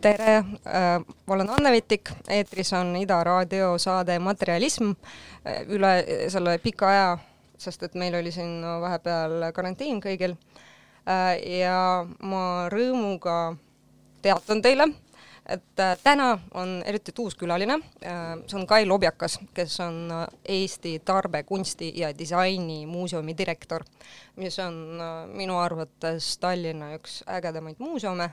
tere. Äh,, olen Anne Vetik, eetris on Ida raadio saade Materialism äh, üle selle pika aja, sest et meil oli siin vahepeal karantiin kõigil. Äh,. ja ma rõõmuga teatan teile, et täna on eriti uus külaline. See on Kai Lobjakas, kes on Eesti Tarbekunsti ja Disaini muuseumi direktor, mis on minu arvates Tallinna üks ägedamaid muuseume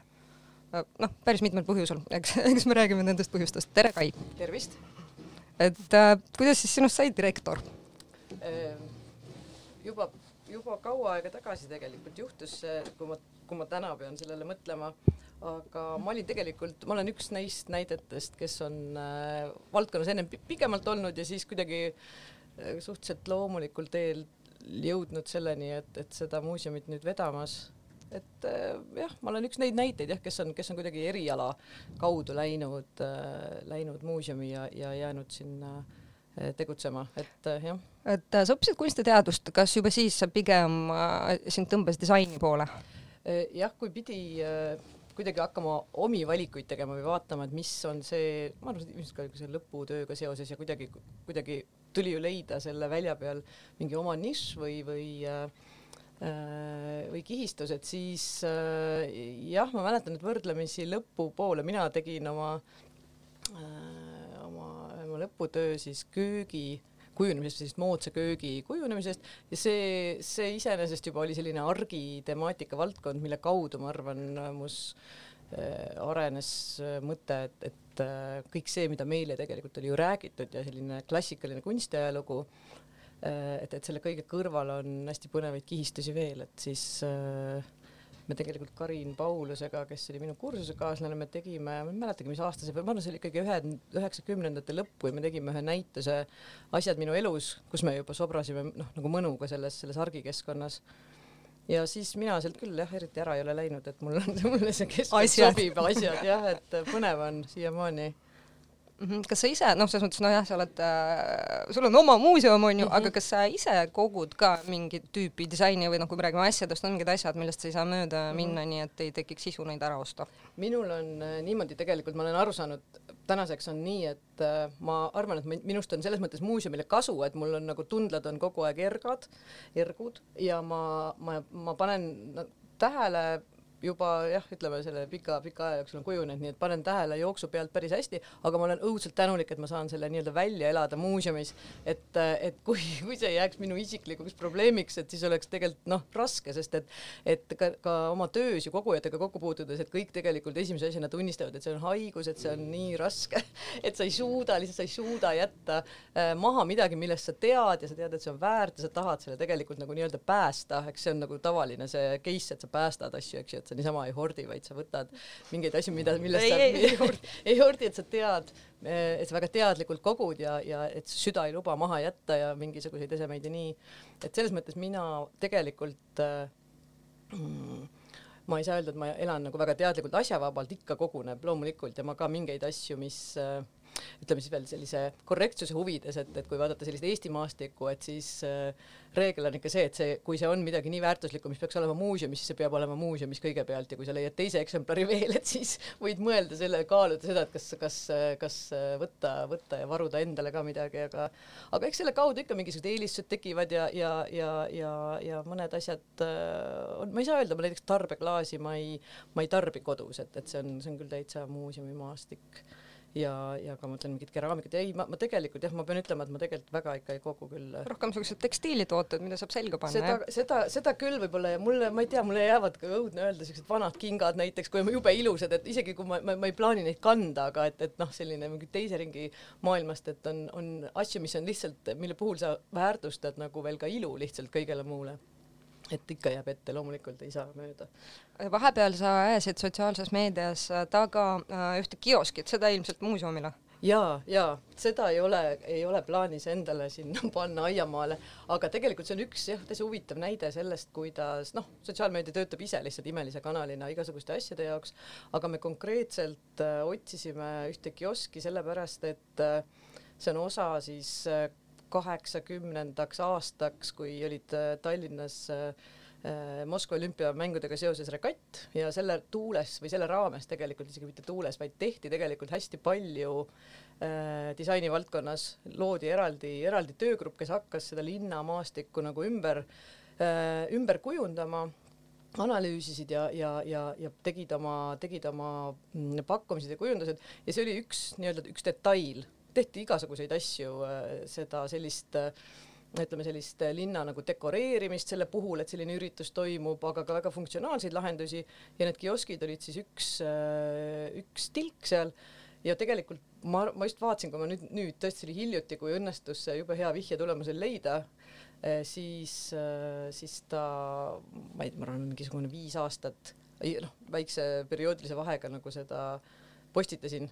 noh, päris mitmel põhjusel, eks, eks me räägime nendest põhjustest. tere, Kai! tervist! et äh, kuidas siis sinust sai direktor? Ehm, juba, juba kaua aega tagasi tegelikult juhtus see, kui ma, kui ma täna pean sellele mõtlema, aga ma olin tegelikult, ma olen üks neist näidetest, kes on äh, valdkonnas ennem pikemalt olnud ja siis kuidagi äh, suhteliselt loomulikul teel jõudnud selleni, et, et seda muuseumit nüüd vedamas et äh, jah, ma olen üks neid näiteid jah, kes on, kes on kuidagi eriala kaudu läinud äh,, läinud muuseumi ja, ja jäänud sinna äh, tegutsema, et jah. et sa õppisid kunstiteadust, kas juba siis sa pigem sind tõmbas disaini poole? Jah, kui pidi kuidagi hakkama omi valikuid tegema või vaatama, et mis on see, ma arvan, ilmselt ka see lõputööga seoses ja kuidagi, kuidagi tuli ju leida selle välja peal mingi oma nišš või, või Äh, või kihistused, siis äh, jah, ma mäletan, et võrdlemisi lõpupoole mina tegin oma, äh, oma, oma lõputöö siis köögi kujunemisest, sellist moodsa köögi kujunemisest. Ja see, see iseenesest juba oli selline argitemaatika valdkond, mille kaudu ma arvan, mus arenes mõte, et, et kõik see, mida meile tegelikult oli ju räägitud ja selline klassikaline kunstiajalugu Äh, et, et selle kõige kõrval on hästi põnevaid kihistusi veel, et siis äh, me tegelikult Karin Paulusega, kes oli minu kursusekaaslane, me tegime, ma ei mäletagi, mis aasta see, ma arvan, see oli ikkagi ühe, üheksakümnendate lõppu ja me tegime ühe näituse Asjad minu elus, kus me juba sobrasime noh, nagu mõnuga selles, selles argikeskkonnas. ja siis mina sealt küll jah, eriti ära ei ole läinud, et mul on, mulle see keskkond sobib, asjad jah, et põnev on siiamaani. Kas sa ise, noh, selles mõttes nojah, sa oled äh,, sul on oma muuseum, on ju mm, -hmm. aga kas sa ise kogud ka mingit tüüpi disaini või noh, kui me räägime asjadest, on mingid asjad, millest sa ei saa mööda mm -hmm. minna, nii et ei tekiks sisu neid ära osta? minul on äh, niimoodi tegelikult, ma olen aru saanud, tänaseks on nii, et äh, ma arvan, et minust on selles mõttes muuseumile kasu, et mul on nagu tundlad on kogu aeg ergad, ergud ja ma, ma, ma panen tähele juba jah, ütleme selle pika-pika aja jooksul on kujunenud, nii et panen tähele jooksu pealt päris hästi, aga ma olen õudselt tänulik, et ma saan selle nii-öelda välja elada muuseumis, et, et kui, kui see jääks minu isiklikuks probleemiks, et siis oleks tegelikult noh, raske, sest et, et ka, ka oma töös ju kogujatega kokku puutudes, et kõik tegelikult esimese asjana tunnistavad, et see on haigus, et see on nii raske, et sa ei suuda, lihtsalt sa ei suuda jätta äh, maha midagi, millest sa tead ja sa tead, et see on väärt ja sa tahad selle tegelikult nagu nii-öelda päästa, eks see on nagu tavaline see case, et sa päästad asju, eks ju, et sa niisama ei hordi, vaid sa võtad mingeid asju, mida, millest ei, sa ei, ei, hordi. ei hordi, et sa tead, et sa väga teadlikult kogud ja, ja et süda ei luba maha jätta ja mingisuguseid esemeid ja nii. et selles mõttes mina tegelikult mm, ma ei saa öelda, et ma elan nagu väga teadlikult asjavabalt, ikka koguneb loomulikult ja ma ka mingeid asju, mis äh, ütleme siis veel sellise korrektsuse huvides, et, et kui vaadata sellist Eesti maastikku, et siis äh, reegel on ikka see, et see, kui see on midagi nii väärtuslikku, mis peaks olema muuseumis, siis see peab olema muuseumis kõigepealt ja kui sa leiad teise eksemplari veel, et siis võid mõelda selle, kaaluda seda, et kas, kas, kas võtta, võtta ja varuda endale ka midagi, aga aga eks selle kaudu ikka mingisugused eelistused tekivad ja, ja, ja, ja, ja mõned asjad äh, on, ma ei saa öelda, ma näiteks tarbeklaasi ma ei, ma ei tarbi kodus, et, et see on, see on küll täitsa muuseumimaastik ja, ja ka ma ütlen mingit keraamikat, ei, ma, ma tegelikult jah, ma pean ütlema, et ma tegelikult väga ikka ei kogu küll. rohkem siuksed tekstiilitooted, mida saab selga panna, jah? seda, seda, seda küll võib-olla ja mulle, ma ei tea, mulle jäävad ka õudne öelda siuksed vanad kingad näiteks, kui on jube ilusad, et isegi kui ma, ma, ma ei plaani neid kanda, aga et, et noh, selline mingi teise ringi maailmast, et on, on asju, mis on lihtsalt, mille puhul sa väärtustad nagu veel ka ilu lihtsalt kõigele muule et ikka jääb ette, loomulikult ei saa mööda. vahepeal sa ajasid sotsiaalses meedias taga äh, ühte kioskit, seda ilmselt muuseumile? ja, ja seda ei ole, ei ole plaanis endale sinna panna aiamaale, aga tegelikult see on üks jah, täitsa huvitav näide sellest, kuidas noh, sotsiaalmeedia töötab ise lihtsalt imelise kanalina igasuguste asjade jaoks, aga me konkreetselt äh, otsisime ühte kioski sellepärast, et äh, see on osa siis äh, kaheksakümnendaks aastaks, kui olid äh, Tallinnas äh, Moskva olümpiamängudega seoses regatt ja selle tuules või selle raames tegelikult isegi mitte tuules, vaid tehti tegelikult hästi palju äh, disaini valdkonnas, loodi eraldi, eraldi töögrupp, kes hakkas seda linnamaastikku nagu ümber äh,, ümber kujundama analüüsisid ja, ja, ja, ja tegid oma, tegid oma mm, pakkumised ja kujundused. Ja see oli üks nii-öelda üks detail, tehti igasuguseid asju, äh, seda sellist äh, ütleme sellist linna nagu dekoreerimist selle puhul, et selline üritus toimub, aga ka väga funktsionaalseid lahendusi. Ja need kioskid olid siis üks, äh, üks tilk seal. Ja tegelikult ma, ma just vaatasin, kui ma nüüd, nüüd tõesti oli hiljuti, kui õnnestus see jube hea vihje tulemusel leida, siis, siis ta, ma ei tea, ma arvan, mingisugune viis aastat, noh, väikse perioodilise vahega nagu seda postitasin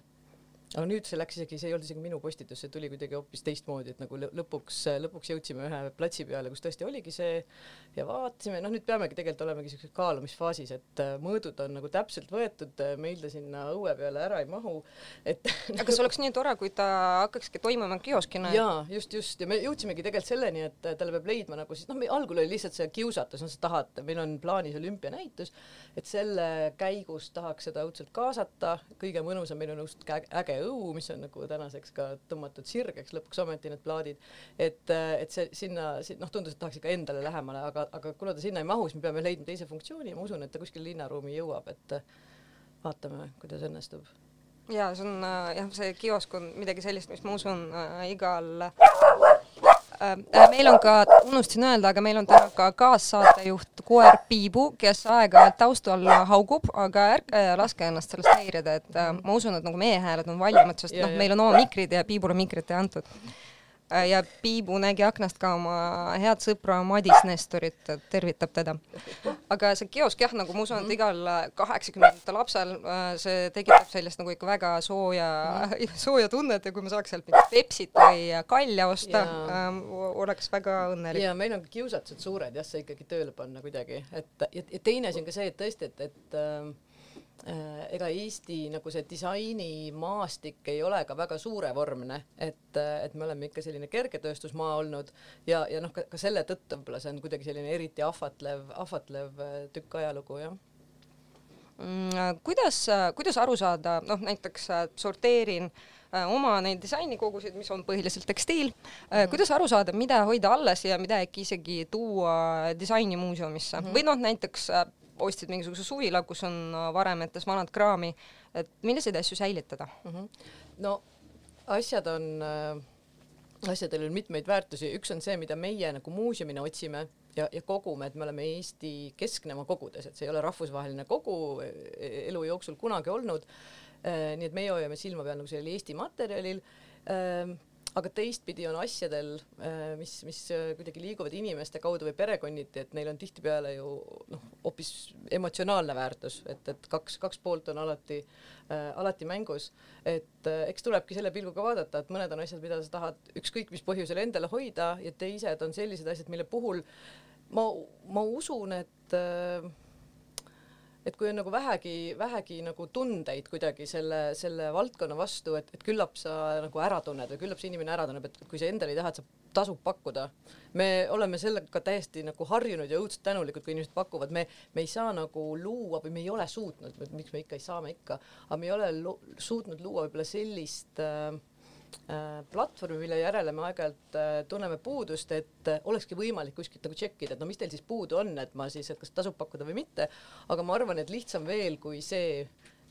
aga nüüd see läks isegi, see ei olnud isegi minu postitus, see tuli kuidagi hoopis teistmoodi, et nagu lõpuks, lõpuks jõudsime ühe platsi peale, kus tõesti oligi see ja vaatasime, noh, nüüd peamegi tegelikult olemegi siukses kaalumisfaasis, et äh, mõõdud on nagu täpselt võetud, äh, meil ta sinna õue peale ära ei mahu, et aga kas oleks nii tore, kui ta hakkakski toimuma kioskina? jaa, just, just ja me jõudsimegi tegelikult selleni, et talle peab leidma nagu siis noh, algul oli lihtsalt see kiusatus, no sa tahad, meil on plaanis olümpianäitus, et selle käigus tahaks seda õudselt kaasata, kõige mõnusam, meil on äge äge õu, mis on nagu tänaseks ka tõmmatud sirgeks lõpuks ometi need plaadid, et, et see sinna, noh, tundus, et tahaks ikka endale lähemale, aga, aga kuna ta sinna ei mahu, siis me peame leidma teise funktsiooni ja ma usun, et ta kuskil linnaruumi jõuab, et vaatame, kuidas õnnestub. Ja see on jah, see kiosk on midagi sellist, mis ma usun äh, igal Äh, äh, meil on ka, unustasin öelda, aga meil on täna ka kaassaatejuht koer Piibu, kes aeg-ajalt taustal haugub, aga ärge laske ennast sellest häirida, et äh, ma usun, et nagu meie hääled on valjemad, sest noh, meil on oma mikrid ja Piibule mikrit ei antud. Äh, ja Piibu nägi aknast ka oma head sõpra Madis Nestorit, tervitab teda. aga see kiosk jah, nagu ma usun, et igal kaheksakümnendate lapsel äh, see tekitab sellist nagu ikka väga sooja, sooja tunnet ja kui ma saaks sealt mingit Pepsit või kalja osta, ähm, oleks väga õnnelik. ja meil on kiusatused suured jah, see ikkagi tööle panna kuidagi, et ja, ja teine asi on ka see, et tõesti, et, et äh, Äh, ega Eesti nagu see disainimaastik ei ole ka väga suurevormne, et, et me oleme ikka selline kergetööstusmaa olnud ja, ja noh, ka, selle tõttu võib-olla see on kuidagi selline eriti ahvatlev, ahvatlev äh, tükk ajalugu, jah mm,. kuidas, kuidas aru saada, noh näiteks sorteerin oma neid disainikogusid, mis on põhiliselt tekstiil mm, -hmm. kuidas aru saada, mida hoida alles ja mida äkki isegi tuua disainimuuseumisse mm -hmm. või noh, näiteks ostsid mingisuguse suvila, kus on äh, varemetes vanad kraami, et milliseid asju säilitada mm? -hmm. no asjad on äh, asjadel on mitmeid väärtusi, üks on see, mida meie nagu muuseumina otsime ja, ja kogume, et me oleme Eesti keskne oma kogudes, et see ei ole rahvusvaheline kogu e-, elu jooksul kunagi olnud. Äh, nii et meie hoiame silma peal nagu sellel Eesti materjalil aga teistpidi on asjadel, äh, mis, mis äh, kuidagi liiguvad inimeste kaudu või perekonniti, et neil on tihtipeale ju noh, hoopis emotsionaalne väärtus, et, et kaks, kaks poolt on alati äh,, alati mängus. et äh, eks tulebki selle pilguga vaadata, et mõned on asjad, mida sa tahad ükskõik mis põhjusel endale hoida ja teised on sellised asjad, mille puhul ma, ma usun, et äh, et kui on nagu vähegi, vähegi nagu tundeid kuidagi selle, selle valdkonna vastu, et, et küllap sa nagu ära tunned või küllap see inimene ära tunneb, et kui sa endale ei taha, et sa tasub pakkuda. me oleme sellega täiesti nagu harjunud ja õudselt tänulikud, kui inimesed pakuvad, me, me ei saa nagu luua või me ei ole suutnud, miks me ikka ei saa, me ikka, aga me ei ole suutnud luua võib-olla sellist Äh, platvormi, mille järele me aeg-ajalt äh, tunneme puudust, et äh, olekski võimalik kuskilt nagu tšekkida, et no mis teil siis puudu on, et ma siis, et kas tasub pakkuda või mitte, aga ma arvan, et lihtsam veel kui see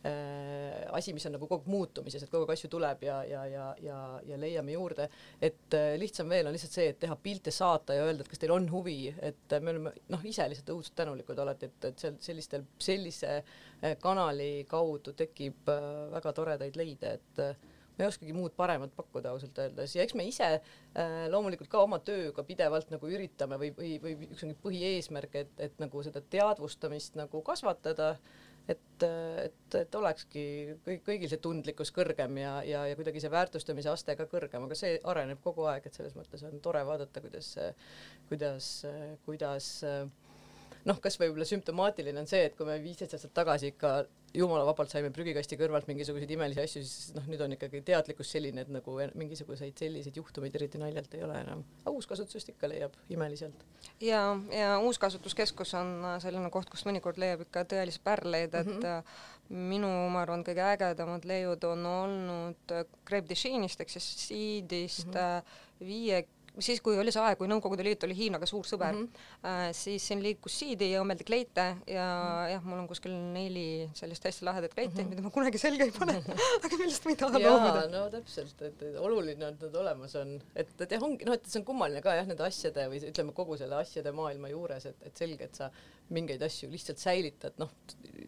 äh, asi, mis on nagu kogu aeg muutumises, et kogu aeg asju tuleb ja, ja, ja, ja, ja leiame juurde, et äh, lihtsam veel on lihtsalt see, et teha pilte, saata ja öelda, et kas teil on huvi, et me oleme noh, ise lihtsalt õudselt tänulikud alati, et, et seal sellistel, sellise äh, kanali kaudu tekib äh, väga toredaid leide, et äh, me ei oskagi muud paremat pakkuda ausalt öeldes. Ja eks me ise äh, loomulikult ka oma tööga pidevalt nagu üritame või, või, või üks on põhieesmärk, et, et nagu seda teadvustamist nagu kasvatada, et, et, et olekski kõik, kõigil see tundlikkus kõrgem ja, ja, ja kuidagi see väärtustamise aste ka kõrgem, aga see areneb kogu aeg, et selles mõttes on tore vaadata, kuidas, kuidas, kuidas noh, kas võib-olla sümptomaatiline on see, et kui me viisteist aastat tagasi ikka jumala vabalt saime prügikasti kõrvalt mingisuguseid imelisi asju, siis noh, nüüd on ikkagi teadlikkus selline, et nagu mingisuguseid selliseid juhtumeid eriti naljalt ei ole enam. aga uuskasutusest ikka leiab imeliselt. ja, ja Uuskasutuskeskus on selline koht, kust mõnikord leiab ikka tõelisi pärleid, et mm -hmm. minu, ma arvan, kõige ägedamad leiud on olnud Greb Dechinist ehk siis Seedist mm -hmm. viie siis, kui oli see aeg, kui Nõukogude Liit oli Hiinaga suur sõber mm, -hmm. siis siin liikus siidi ja õmmeldi kleite ja -hmm. jah, mul on kuskil neli sellist hästi lahedat kleiti mm, -hmm. mida ma kunagi selga ei pane aga millest ma ei taha loobuda. no täpselt, et oluline on, et nad olemas on, et, et jah, ongi noh, et see on kummaline ka jah, nende asjade või ütleme, kogu selle asjade maailma juures, et, et selge, et sa mingeid asju lihtsalt säilitad, noh,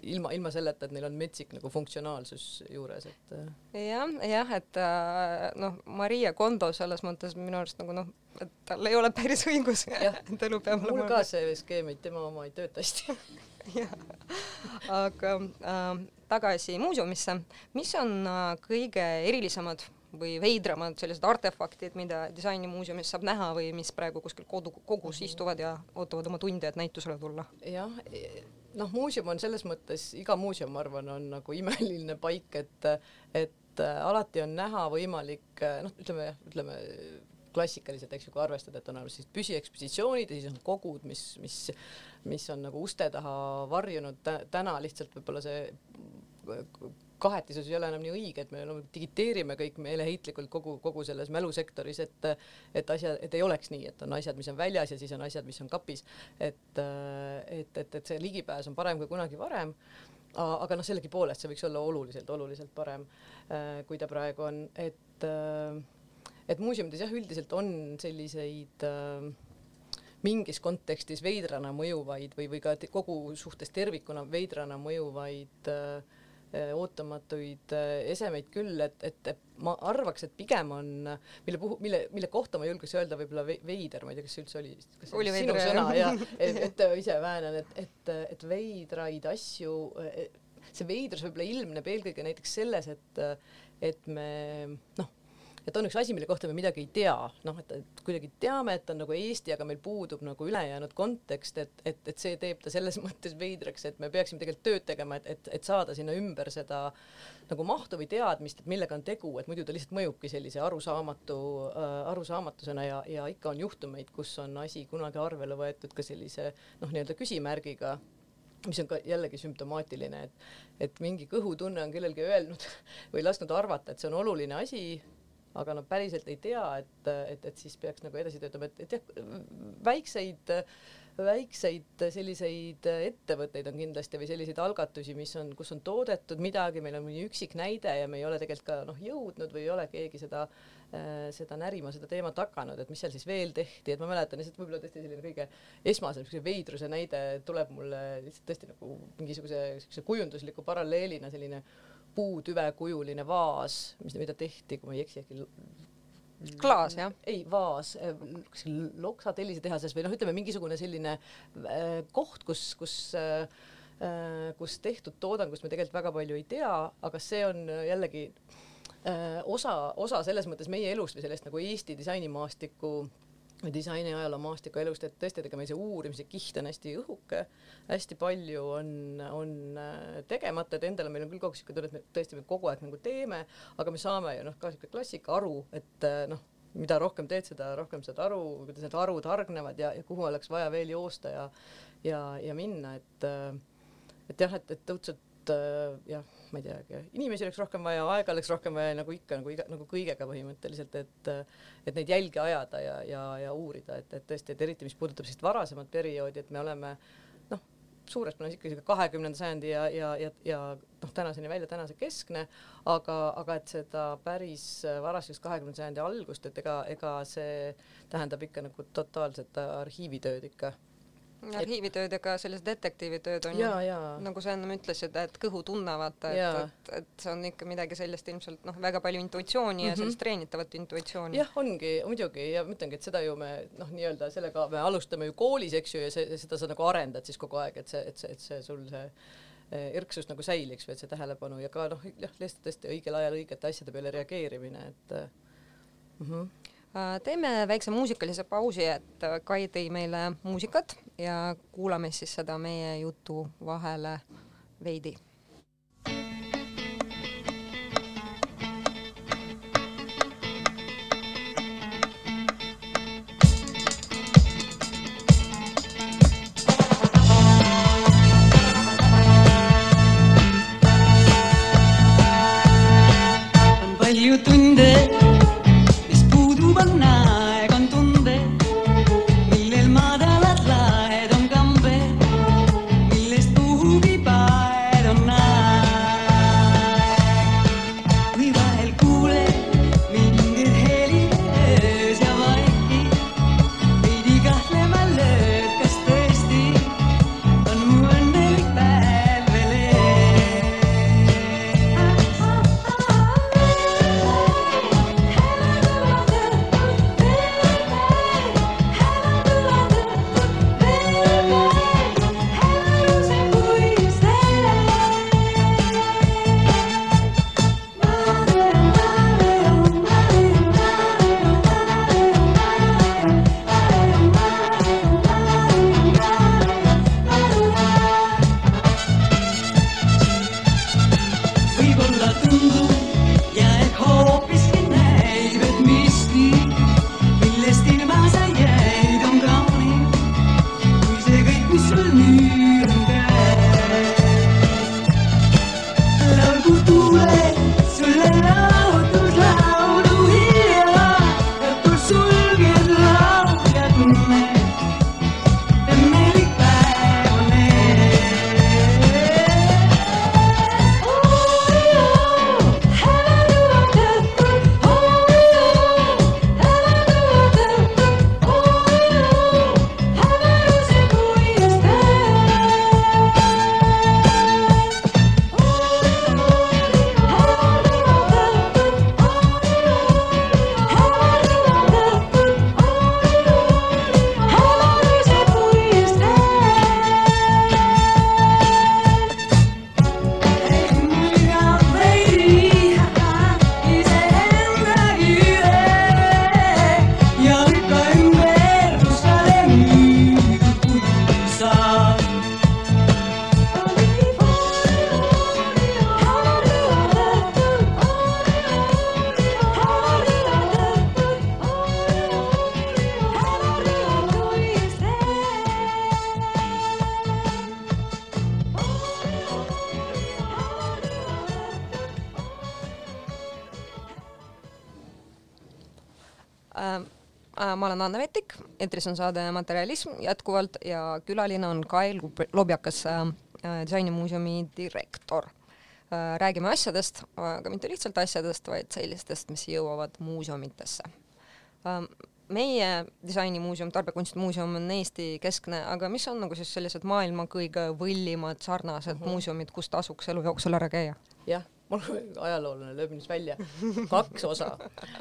ilma, ilma selleta, et neil on metsik nagu funktsionaalsus juures, et. jah, jah, et äh, noh, Maria Kondo selles mõttes minu arust nagu noh, et tal ei ole päris õigus, et elu peab olema. mul ka see skeem, et tema oma ei tööta hästi aga äh, tagasi muuseumisse, mis on äh, kõige erilisemad või veidramad sellised artefaktid, mida disainimuuseumis saab näha või mis praegu kuskil kodu, kogus mhm. istuvad ja ootavad oma tunde, et näitusele tulla? jah, noh, muuseum on selles mõttes, iga muuseum, ma arvan, on nagu imeline paik, et, et äh, alati on näha võimalik noh, ütleme, ütleme klassikaliselt, eks ju, kui arvestada, et on olemas siis püsiekspositsioonid ja siis on kogud, mis, mis, mis on nagu uste taha varjunud, täna lihtsalt võib-olla see kahetisus ei ole enam nii õige, et me nagu digiteerime kõik meeleheitlikult kogu, kogu selles mälusektoris, et et asjad, et ei oleks nii, et on asjad, mis on väljas ja siis on asjad, mis on kapis. et, et, et, et see ligipääs on parem kui kunagi varem aga noh, sellegipoolest see võiks olla oluliselt, oluliselt parem, kui ta praegu on, et et muuseumides jah, üldiselt on selliseid äh, mingis kontekstis veidrana mõjuvaid või, või ka kogu suhtes tervikuna veidrana mõjuvaid äh, äh ootamatuid äh, esemeid küll, et, et, ma arvaks, et pigem on, mille puhul, mille, mille kohta ma julgeks öelda võib-olla veider, ma ei tea, kas see üldse oli, kas see oli sinu sõna ja et, et ise väänan, et, et, et veidraid asju, see veidrus võib-olla ilmneb eelkõige näiteks selles, et, et me noh et on üks asi, mille kohta me midagi ei tea, noh, et, et kuidagi teame, et on nagu Eesti, aga meil puudub nagu ülejäänud kontekst, et, et, et see teeb ta selles mõttes veidraks, et me peaksime tegelikult tööd tegema, et, et, et saada sinna ümber seda nagu mahtu või teadmist, et millega on tegu, et muidu ta lihtsalt mõjubki sellise arusaamatu äh,, arusaamatusena ja, ja ikka on juhtumeid, kus on asi kunagi arvele võetud ka sellise noh, nii-öelda küsimärgiga mis on ka jällegi sümptomaatiline, et, et mingi kõhutunne on kellelgi öelnud või lasknud arvata, et see on oluline asi, aga nad päriselt ei tea, et, et, et siis peaks nagu edasi töötama, et, et jah, väikseid, väikseid selliseid ettevõtteid on kindlasti või selliseid algatusi, mis on, kus on toodetud midagi, meil on mõni üksik näide ja me ei ole tegelikult ka noh, jõudnud või ei ole keegi seda äh, seda närima, seda teemat hakanud, et mis seal siis veel tehti, et ma mäletan lihtsalt võib-olla tõesti selline kõige esmasem niisuguse veidruse näide tuleb mulle lihtsalt tõesti nagu mingisuguse niisuguse kujundusliku paralleelina selline puutüvekujuline vaas, mis, mida tehti, kui ma ei eksi, äkki klaas jah? ei, vaas, kuskil Loksa tellisetehases või noh, ütleme mingisugune selline äh, koht, kus, kus äh, äh, kus tehtud toodangust me tegelikult väga palju ei tea, aga see on jällegi äh, osa, osa selles mõttes meie elust või sellest nagu Eesti disainimaastiku disaini ajaloo maastiku elust, et tõesti, et ega meil see uurimise kiht on hästi õhuke, hästi palju on, on äh, tegemata, et endale meil on küll kogu aeg siuke tunne, et me tõesti me kogu aeg nagu teeme, aga me saame ju noh, ka siuke klassika aru, et äh, noh, mida rohkem teed, seda rohkem saad aru, kuidas need arvud hargnevad ja, ja kuhu oleks vaja veel joosta ja ja, ja minna, et äh, et jah, et, et õudselt jah ma ei teagi, inimesi oleks rohkem vaja, aega oleks rohkem vaja, nagu ikka nagu iga nagu kõigega põhimõtteliselt, et et neid jälgi ajada ja, ja, ja uurida, et, et tõesti, et eriti mis puudutab sellist varasemat perioodi, et me oleme noh, suures plaanis ikkagi kahekümnenda sajandi ja, ja, ja, ja noh, tänaseni välja tänase keskne, aga, aga et seda päris varasest kahekümnenda sajandi algust, et ega, ega see tähendab ikka nagu totaalset arhiivitööd ikka arhiivitööd ja ka sellised detektiivitööd on ja, ju, nagu sa ennem ütlesid, et kõhutunne vaata, et, et, et see on ikka midagi sellist ilmselt noh, väga palju intuitsiooni mm -hmm. ja mhm. sellist treenitavat intuitsiooni. jah, ongi muidugi ja ma ütlengi, et seda ju me noh, nii-öelda sellega me alustame ju koolis, eks ju, ja see, seda sa nagu arendad siis kogu aeg, et see, et see, et see sul see erksus nagu säiliks või et see tähelepanu ja ka noh, jah, lihtsalt tõesti õigel ajal õigete asjade peale reageerimine, et mm. -hmm teeme väikse muusikalise pausi, et Kai tõi meile muusikat ja kuulame siis seda meie jutu vahele veidi eetris on saade Materialism jätkuvalt ja külaline on Kael Lobjakas äh,, disainimuuseumi direktor äh,. räägime asjadest, aga mitte lihtsalt asjadest, vaid sellistest, mis jõuavad muuseumitesse äh,. meie disainimuuseum, Tarbekunstide muuseum on Eesti keskne, aga mis on nagu siis sellised maailma kõige võllimad sarnased mm -hmm. muuseumid, kus tasuks elu jooksul ära käia? jah mul ajaloolane lööb nüüd välja kaks osa,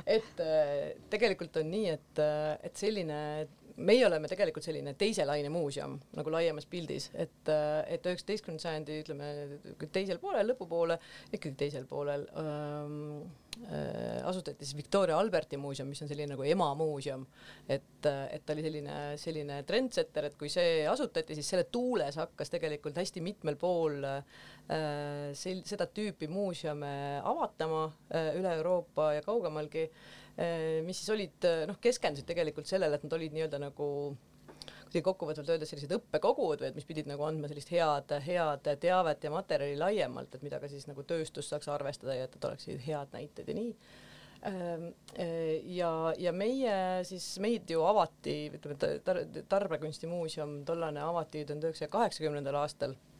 et äh, tegelikult on nii, et, äh, et selline meie oleme tegelikult selline teise laine muuseum nagu laiemas pildis, et, et üheksateistkümnenda sajandi ütleme teisel poolel, lõpupoole, ikkagi teisel poolel ähm, äh, asutati siis Victoria Alberti muuseum, mis on selline nagu emamuuseum. et, et ta oli selline, selline trendsetter, et kui see asutati, siis selle tuules hakkas tegelikult hästi mitmel pool äh, sel-, seda tüüpi muuseume avatama äh, üle Euroopa ja kaugemalgi Äh, mis siis olid, äh, noh, keskendusid tegelikult sellele, et nad olid nii-öelda nagu kuidagi kokkuvõtvalt öeldes sellised õppekogud või et mis pidid nagu andma sellist head, head teavet ja materjali laiemalt, et mida ka siis nagu tööstus saaks arvestada ja et, et oleksid head näited ja nii. Ähm, äh, ja, ja meie siis, meid ju avati, ütleme tar, Tarbekunstimuuseum tollane avati tuhande üheksasaja kaheksakümnendal aastal. Äh,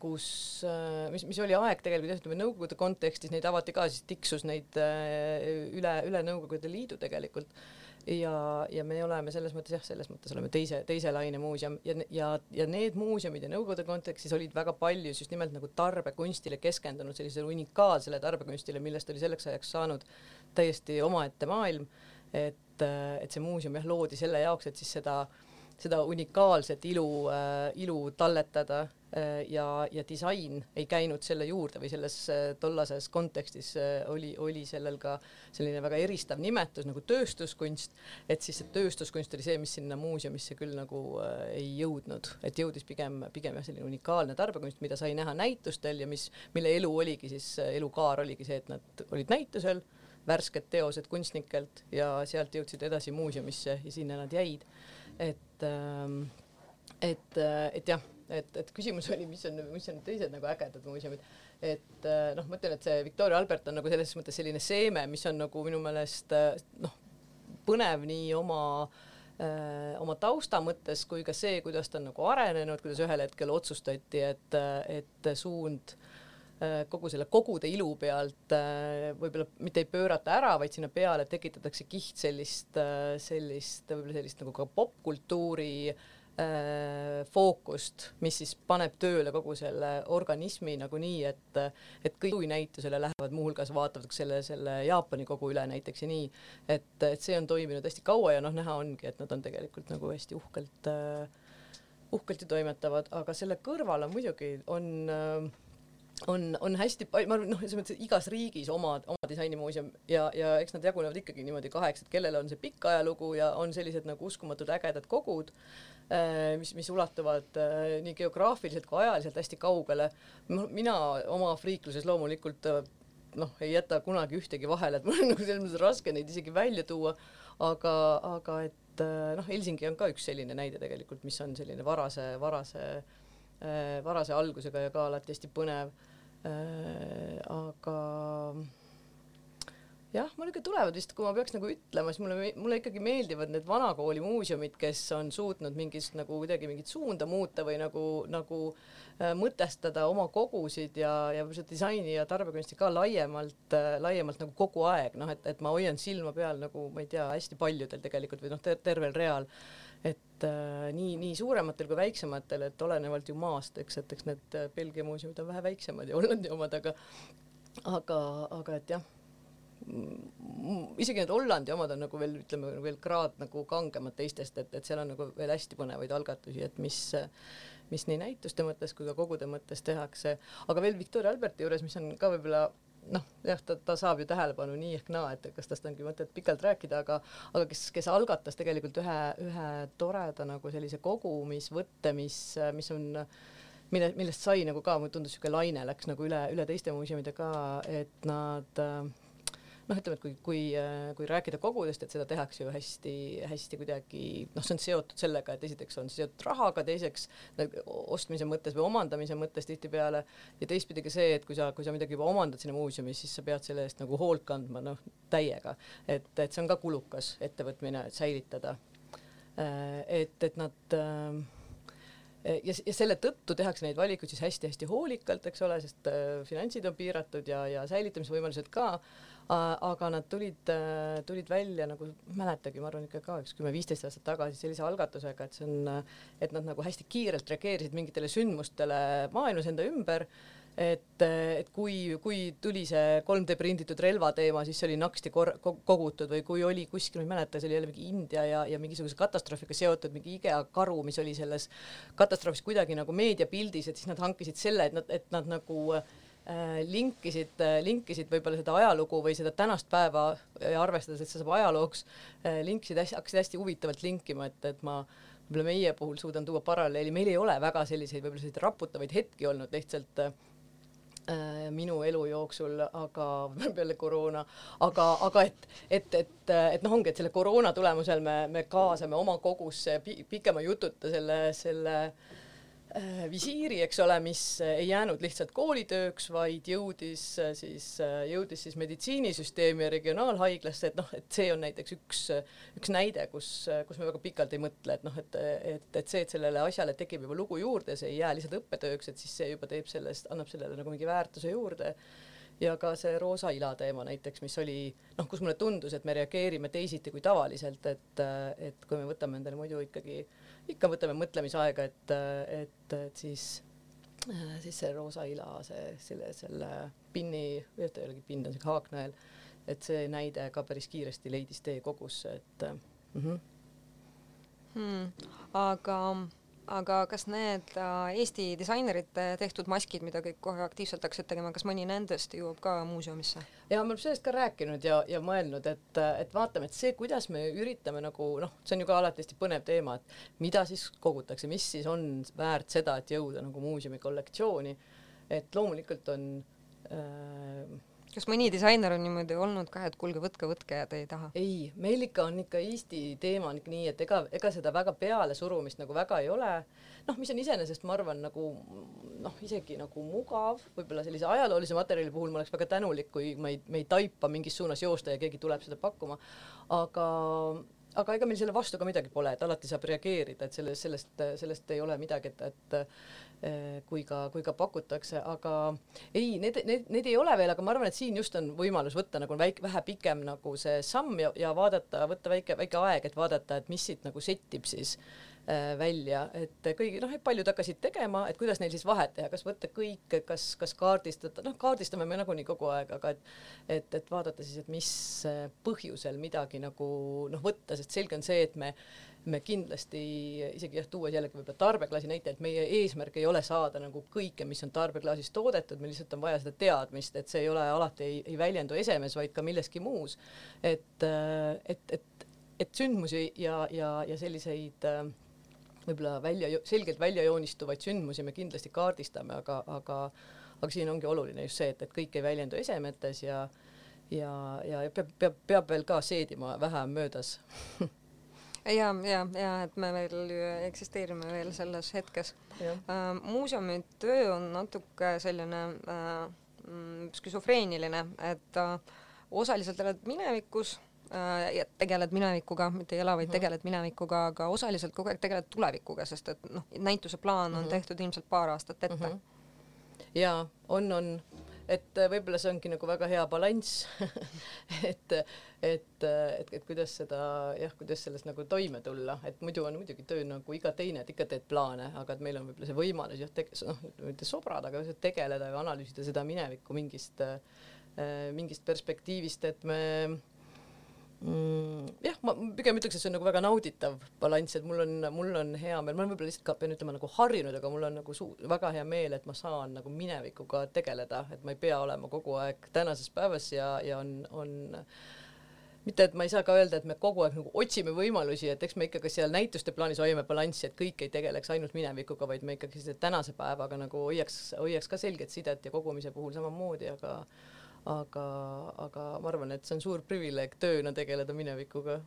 kus, äh, mis, mis oli aeg tegelikult jah, ütleme Nõukogude kontekstis neid avati ka, siis tiksus neid äh, üle, üle Nõukogude Liidu tegelikult ja, ja me oleme selles mõttes jah, selles mõttes oleme teise, teise laine muuseum ja, ja, ja need muuseumid ja Nõukogude kontekstis olid väga palju just nimelt nagu tarbekunstile keskendunud, sellisele unikaalsele tarbekunstile, millest oli selleks ajaks saanud täiesti omaette maailm. et, et see muuseum jah, loodi selle jaoks, et siis seda äh, seda unikaalset ilu äh,, ilu talletada äh, ja, ja disain ei käinud selle juurde või selles äh, tollases kontekstis oli, oli sellel ka selline väga eristav nimetus nagu tööstuskunst, et siis see tööstuskunst oli see, mis sinna muuseumisse küll nagu äh, ei jõudnud, et jõudis pigem, pigem jah, selline unikaalne tarbekunst, mida sai näha näitustel ja mis, mille elu oligi siis, elukaar oligi see, et nad olid näitusel värsked teosed kunstnikelt ja sealt jõudsid edasi muuseumisse ja sinna nad jäid. Et, ähm, et, äh, et jah, et, et küsimus oli, mis on, mis on teised nagu ägedad muuseumid, et äh, noh, ma ütlen, et see Victoria Albert on nagu selles mõttes selline seeme, mis on nagu minu meelest äh, noh, põnev nii oma öö, oma tausta mõttes kui ka see, kuidas ta on nagu arenenud, kuidas ühel hetkel otsustati, et, et suund Äh, kogu selle kogude ilu pealt äh, võib-olla mitte ei pöörata ära, vaid sinna peale tekitatakse kiht sellist, äh, sellist võib-olla sellist nagu ka popkultuuri fookust, mis siis paneb tööle kogu selle organismi nagunii, et et kõik näitusele lähevad, muuhulgas vaatavad selle, selle Jaapani kogu üle näiteks ja nii, et, et see on toiminud hästi kaua ja noh, näha ongi, et nad on tegelikult nagu hästi uhkelt uhkelt ju toimetavad, aga selle kõrval on muidugi, on äh, on, on hästi palju, ma arvan, noh, selles mõttes, igas riigis oma, oma disainimuuseum ja, ja eks nad jagunevad ikkagi niimoodi kaheks, et kellel on see pikk ajalugu ja on sellised nagu uskumatud ägedad kogud, äh, mis, mis ulatuvad äh, nii geograafiliselt kui ajaliselt hästi kaugele. mina oma friikluses loomulikult äh, noh, ei jäta kunagi ühtegi vahele, et mul on nagu selles mõttes raske neid isegi välja tuua, aga, aga et noh, Helsingi on ka üks selline näide tegelikult, mis on selline varase, varase varase algusega ja ka alati hästi põnev. Äh, aga jah, mul ikka tulevad vist, kui ma peaks nagu ütlema, siis mulle, mulle ikkagi meeldivad need vanakooli muuseumid, kes on suutnud mingist nagu kuidagi mingit suunda muuta või nagu, nagu äh, mõtestada oma kogusid ja, ja disaini ja tarbekunsti ka laiemalt äh,, laiemalt nagu kogu aeg, noh, et, et ma hoian silma peal nagu ma ei tea, hästi paljudel tegelikult või noh ter, tervel real. Et äh, nii, nii suurematel kui väiksematel, et olenevalt ju maast, eks, et eks need äh, Belgia muuseumid on vähe väiksemad ja Hollandi omad, aga aga, aga et jah, isegi need Hollandi omad on nagu veel ütleme veel kraad nagu kangemad teistest, et, et seal on nagu veel hästi põnevaid algatusi, et mis mis nii näituste mõttes kui ka kogude mõttes tehakse, aga veel Victoria Alberti juures, mis on ka võib-olla noh, jah, ta, ta saab ju tähelepanu nii ehk naa, et kas tast ongi mõtet pikalt rääkida, aga aga kes, kes algatas tegelikult ühe, ühe toreda nagu sellise kogumisvõtte, mis, mis on mille, millest sai nagu ka, mulle tundus niisugune laine läks nagu üle, üle teiste muuseumide ka, et nad äh, noh, ütleme, et kui, kui, kui rääkida kogudest, et seda tehakse ju hästi-hästi kuidagi noh, see on seotud sellega, et esiteks on seotud rahaga, teiseks ostmise mõttes või omandamise mõttes tihtipeale ja teistpidi ka see, et kui sa, kui sa midagi juba omandad sinna muuseumis, siis sa pead selle eest nagu hoolt kandma noh, täiega, et, et see on ka kulukas ettevõtmine, et säilitada. et, et nad äh, ja, ja selle tõttu tehakse neid valikuid siis hästi-hästi hoolikalt, eks ole, sest äh, finantsid on piiratud ja, ja säilitamisvõimalused ka aga nad tulid, äh, tulid välja nagu, mäletagi, ma arvan ikka ka üks kümme-viisteist aastat tagasi sellise algatusega, et see on, et nad nagu hästi kiirelt reageerisid mingitele sündmustele maailmas enda ümber et, et kui, kui tuli see 3D prinditud relva teema, siis see oli naksti kor-, kogutud või kui oli kuskil, ma ei mäleta, see oli jälle mingi India ja, ja mingisuguse katastroofiga seotud mingi IKEA karu, mis oli selles katastroofis kuidagi nagu meediapildis, et siis nad hankisid selle, et nad, et nad nagu äh, Äh, linkisid, äh, linkisid võib-olla seda ajalugu või seda tänast päeva ja arvestades, et see saab ajalooks, äh, linkisid hästi, hakkasid hästi huvitavalt linkima, et, et ma võib-olla meie puhul suudan tuua paralleeli, meil ei ole väga selliseid võib-olla selliseid raputavaid hetki olnud lihtsalt äh, minu elu jooksul, aga peale koroona, aga, aga et, et, et, et noh, ongi, et selle koroona tulemusel me, me kaasame oma kogusse pikema jututa selle, selle äh, Äh, visiiri, eks ole, mis ei jäänud lihtsalt koolitööks, vaid jõudis äh, siis, äh, jõudis siis meditsiinisüsteemi ja regionaalhaiglasse, et noh, et see on näiteks üks, üks näide, kus, kus me väga pikalt ei mõtle, et noh, et, et, et see, et sellele asjale tekib juba lugu juurde, see ei jää lihtsalt õppetööks, et siis see juba teeb sellest, annab sellele nagu mingi väärtuse juurde. Ja ka see roosa ila teema näiteks, mis oli noh, kus mulle tundus, et me reageerime teisiti kui tavaliselt, et, et kui me võtame endale muidu ikkagi, ikka võtame mõtlemisaega, et, et, et siis, siis see roosa ila, see, selle, selle pinni, ta ei olegi pind, on siuke haaknõel, et see näide ka päris kiiresti leidis tee kogusse, et mm. -hmm. Hmm. aga aga kas need äh, Eesti disainerite tehtud maskid, mida kõik kohe aktiivselt hakkasid tegema, kas mõni nendest jõuab ka muuseumisse? ja me oleme sellest ka rääkinud ja, ja mõelnud, et, et vaatame, et see, kuidas me üritame nagu noh, see on ju ka alati hästi põnev teema, et mida siis kogutakse, mis siis on väärt seda, et jõuda nagu muuseumi kollektsiooni. et loomulikult on äh, kas mõni disainer on niimoodi olnud ka, et kuulge, võtke, võtke ja te ei taha? ei, meil ikka on ikka Eesti teema on ikka nii, et ega, ega seda väga pealesurumist nagu väga ei ole. noh, mis on iseenesest, ma arvan, nagu noh, isegi nagu mugav, võib-olla sellise ajaloolise materjali puhul ma oleks väga tänulik, kui me ei, me ei taipa mingis suunas joosta ja keegi tuleb seda pakkuma. aga aga ega meil selle vastu ka midagi pole, et alati saab reageerida, et sellest, sellest, sellest ei ole midagi, et, et kui ka, kui ka pakutakse, aga ei, need, need, need ei ole veel, aga ma arvan, et siin just on võimalus võtta nagu väike, vähe pikem nagu see samm ja, ja vaadata, võtta väike, väike aeg, et vaadata, et mis siit nagu settib siis Äh, välja, et kõigi noh, et paljud hakkasid tegema, et kuidas neil siis vahet teha, kas võtta kõik, kas, kas kaardistada, noh, kaardistame me nagunii kogu aeg, aga et et, et vaadata siis, et mis põhjusel midagi nagu noh, võtta, sest selge on see, et me me kindlasti isegi jah, tuues jällegi võib-olla tarbeklaasi näite, et meie eesmärk ei ole saada nagu kõike, mis on tarbeklaasis toodetud, meil lihtsalt on vaja seda teadmist, et see ei ole alati ei, ei väljendu esemes, vaid ka milleski muus. et, et, et, et sündmusi ja, ja, ja selliseid äh, võib-olla välja, selgelt välja joonistuvaid sündmusi me kindlasti kaardistame, aga, aga aga siin ongi oluline just see, et, et kõik ei väljendu esemetes ja ja, ja peab, peab, peab veel ka seedima vähem möödas ja, ja, ja et me veel eksisteerime veel selles hetkes. Uh, muuseumi töö on natuke selline uh, skisofreeniline, et uh, osaliselt elad minevikus ja tegeled minevikuga, mitte ei ela, vaid -hmm. tegeled minevikuga, aga osaliselt kogu aeg tegeled tulevikuga, sest et noh, näituse plaan on -hmm. tehtud ilmselt paar aastat ette mm. -hmm. ja on, on, et äh, võib-olla see ongi nagu väga hea balanss et, et, et, et kuidas seda jah, kuidas selles nagu toime tulla, et muidu on muidugi töö nagu iga teine, et ikka teed plaane, aga et meil on võib-olla see võimalus jah, noh, mitte sobrada, aga tegeleda ja analüüsida seda minevikku mingist äh,, mingist perspektiivist, et me mm,. jah, ma pigem ütleks, et see on nagu väga nauditav balanss, et mul on, mul on hea meel, ma olen võib-olla lihtsalt ka pean ütlema nagu harjunud, aga mul on nagu suu-, väga hea meel, et ma saan nagu minevikuga tegeleda, et ma ei pea olema kogu aeg tänases päevas ja, ja on, on mitte, et ma ei saa ka öelda, et me kogu aeg nagu otsime võimalusi, et eks me ikkagi seal näituste plaanis hoiame balanssi, et kõik ei tegeleks ainult minevikuga, vaid me ikkagi selle tänase päevaga nagu hoiaks, hoiaks ka selget sidet ja kogumise puhul samamoodi, aga aga, aga ma arvan, et see on suur privileeg tööna tegeleda minevikuga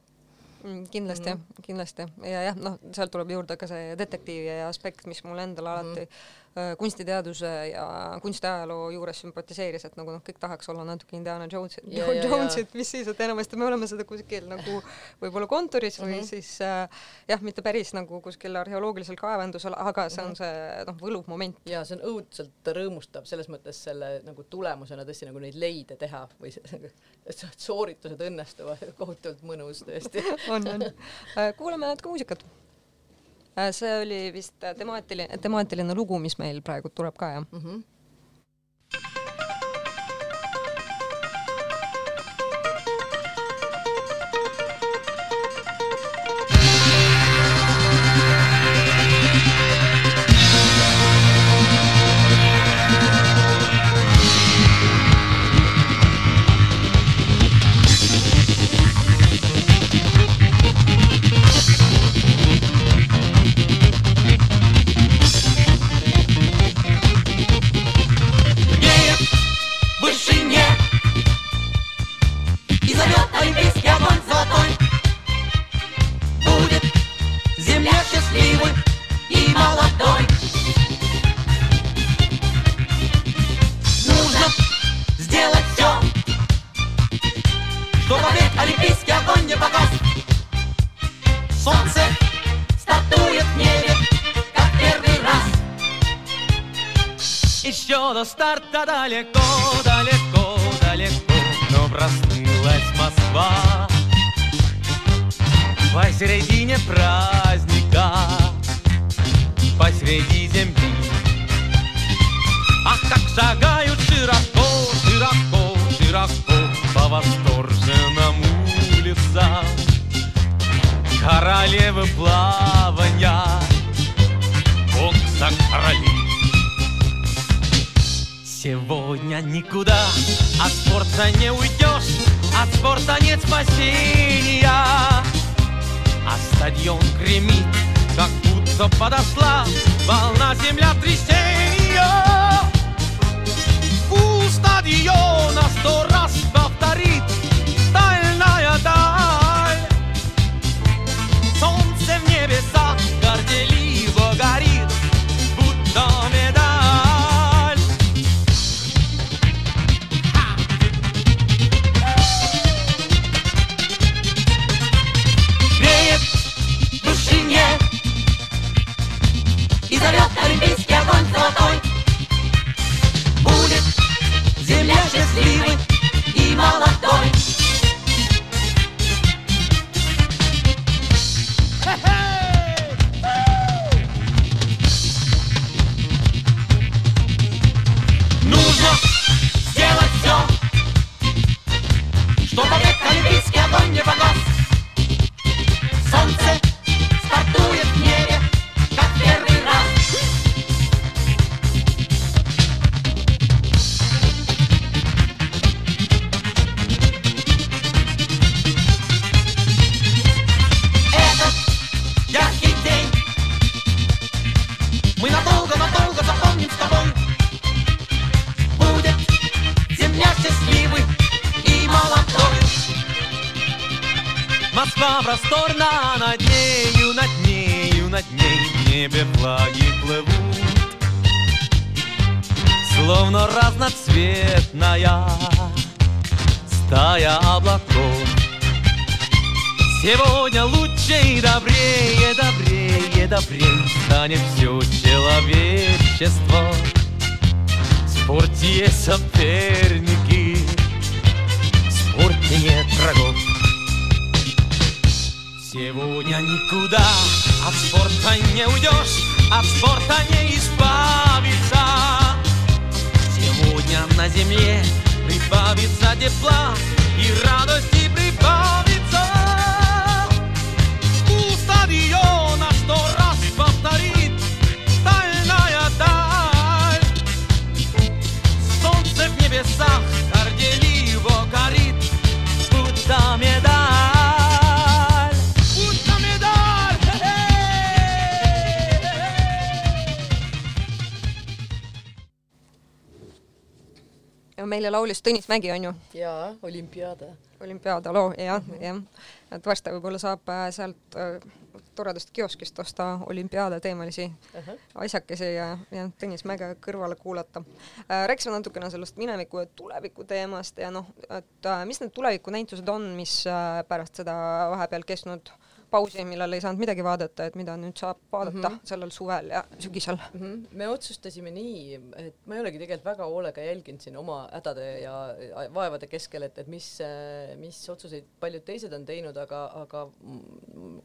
mm,. kindlasti mm, -hmm. kindlasti ja jah, noh, sealt tuleb juurde ka see detektiivi aspekt, mis mul endal alati mm -hmm kunstiteaduse ja kunstiajaloo juures sümpatiseeris, et nagu noh, kõik tahaks olla natuke Indiana yeah, Jonesid yeah., mis siis, et enamasti me oleme seda kuskil nagu võib-olla kontoris või mm -hmm. siis äh, jah, mitte päris nagu kuskil arheoloogilisel kaevandusel, aga see on mhm. see noh, võluv moment. ja see on õudselt rõõmustav selles mõttes selle nagu tulemusena tõesti nagu neid leide teha või sooritused õnnestuvad, kohutavalt mõnus tõesti on, on. Äh, kuulame natuke muusikat Äh, see oli vist temaatiline, temaatiline lugu, mis meil praegu tuleb ka, jah mm? -hmm. далеко, Сегодня никуда от спорта не уйдешь, от спорта не избавиться. Сегодня на земле прибавится тепла и радости прибавится. У meile laulis Tõnis Mägi, on ju, jaa, olümpiaade. olümpiaada loo, jah, jah. et varsti võib-olla saab äh, sealt äh, toredast kioskist osta olümpiaada teemalisi asjakesi ja, ja Tõnis Mäge kõrvale kuulata äh,. rääkisime natukene sellest mineviku ja tuleviku teemast ja noh, et mis need tulevikunäitused on, mis pärast seda vahepeal kestnud pausi, millal ei saanud midagi vaadata, et mida nüüd saab vaadata mm -hmm. sellel suvel ja sügisel mm. -hmm. me otsustasime nii, et ma ei olegi tegelikult väga hoolega jälginud siin oma hädade ja vaevade keskel, et, et mis, mis otsuseid paljud teised on teinud, aga, aga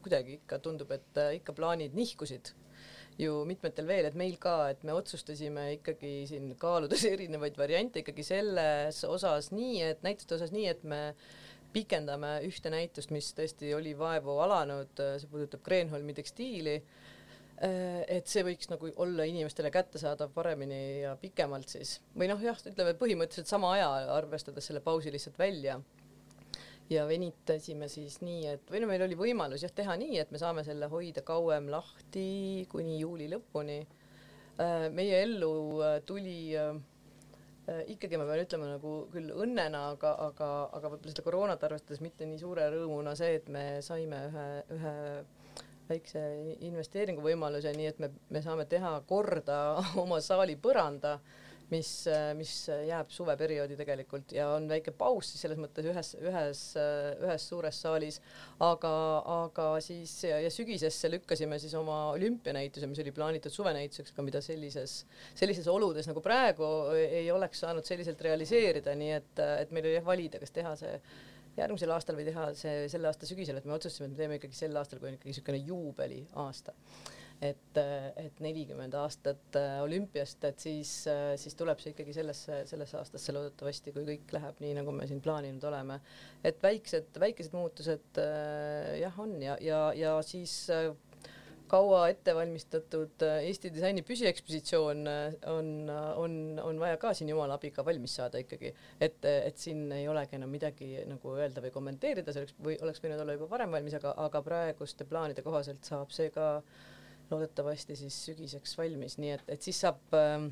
kuidagi ikka tundub, et ikka plaanid nihkusid ju mitmetel veel, et meil ka, et me otsustasime ikkagi siin kaaludes erinevaid variante ikkagi selles osas nii, et näituste osas nii, et me pikendame ühte näitust, mis tõesti oli vaevu alanud, see puudutab Kreenholmi tekstiili. et see võiks nagu olla inimestele kättesaadav paremini ja pikemalt siis või noh, jah, ütleme põhimõtteliselt sama aja, arvestades selle pausi lihtsalt välja. ja venitasime siis nii, et või no meil oli võimalus jah teha nii, et me saame selle hoida kauem lahti kuni juuli lõpuni. meie ellu tuli ikkagi ma pean ütlema nagu küll õnnena, aga, aga, aga võib-olla seda koroonat arvestades mitte nii suure rõõmuna see, et me saime ühe, ühe väikse investeeringuvõimaluse, nii et me, me saame teha korda oma saali põranda, mis, mis jääb suveperioodi tegelikult ja on väike paus siis selles mõttes ühes, ühes, ühes suures saalis, aga, aga siis ja, ja sügisesse lükkasime siis oma olümpianäituse, mis oli plaanitud suvenäituseks, aga mida sellises, sellises oludes nagu praegu ei oleks saanud selliselt realiseerida, nii et, et meil oli jah valida, kas teha see järgmisel aastal või teha see selle aasta sügisel, et me otsustasime, et me teeme ikkagi sel aastal, kui on ikkagi niisugune juubeliaasta et, et nelikümmend aastat olümpiast, et siis, siis tuleb see ikkagi sellesse, sellesse aastasse loodetavasti, kui kõik läheb nii, nagu me siin plaaninud oleme. et väiksed, väikesed muutused jah, on ja, ja, ja siis kaua ettevalmistatud äh, Eesti disaini püsiekspositsioon äh, on, on, on vaja ka siin jumala abiga valmis saada ikkagi, et, et siin ei olegi enam midagi nagu öelda või kommenteerida, see oleks või oleks võinud olla juba varem valmis, aga, aga praeguste plaanide kohaselt saab see ka loodetavasti siis sügiseks valmis, nii et, et siis saab äh,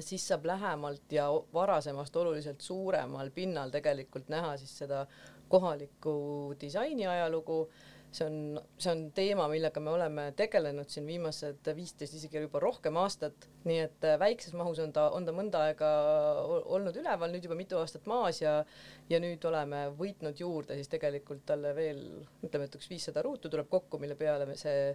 siis saab lähemalt ja varasemast oluliselt suuremal pinnal tegelikult näha siis seda kohalikku disaini ajalugu. see on, see on teema, millega me oleme tegelenud siin viimased viisteist, isegi juba rohkem aastat, nii et äh, väikses mahus on ta, on ta mõnda aega olnud üleval, nüüd juba mitu aastat maas ja ja nüüd oleme võitnud juurde siis tegelikult talle veel ütleme, et üks viissada ruutu tuleb kokku, mille peale me see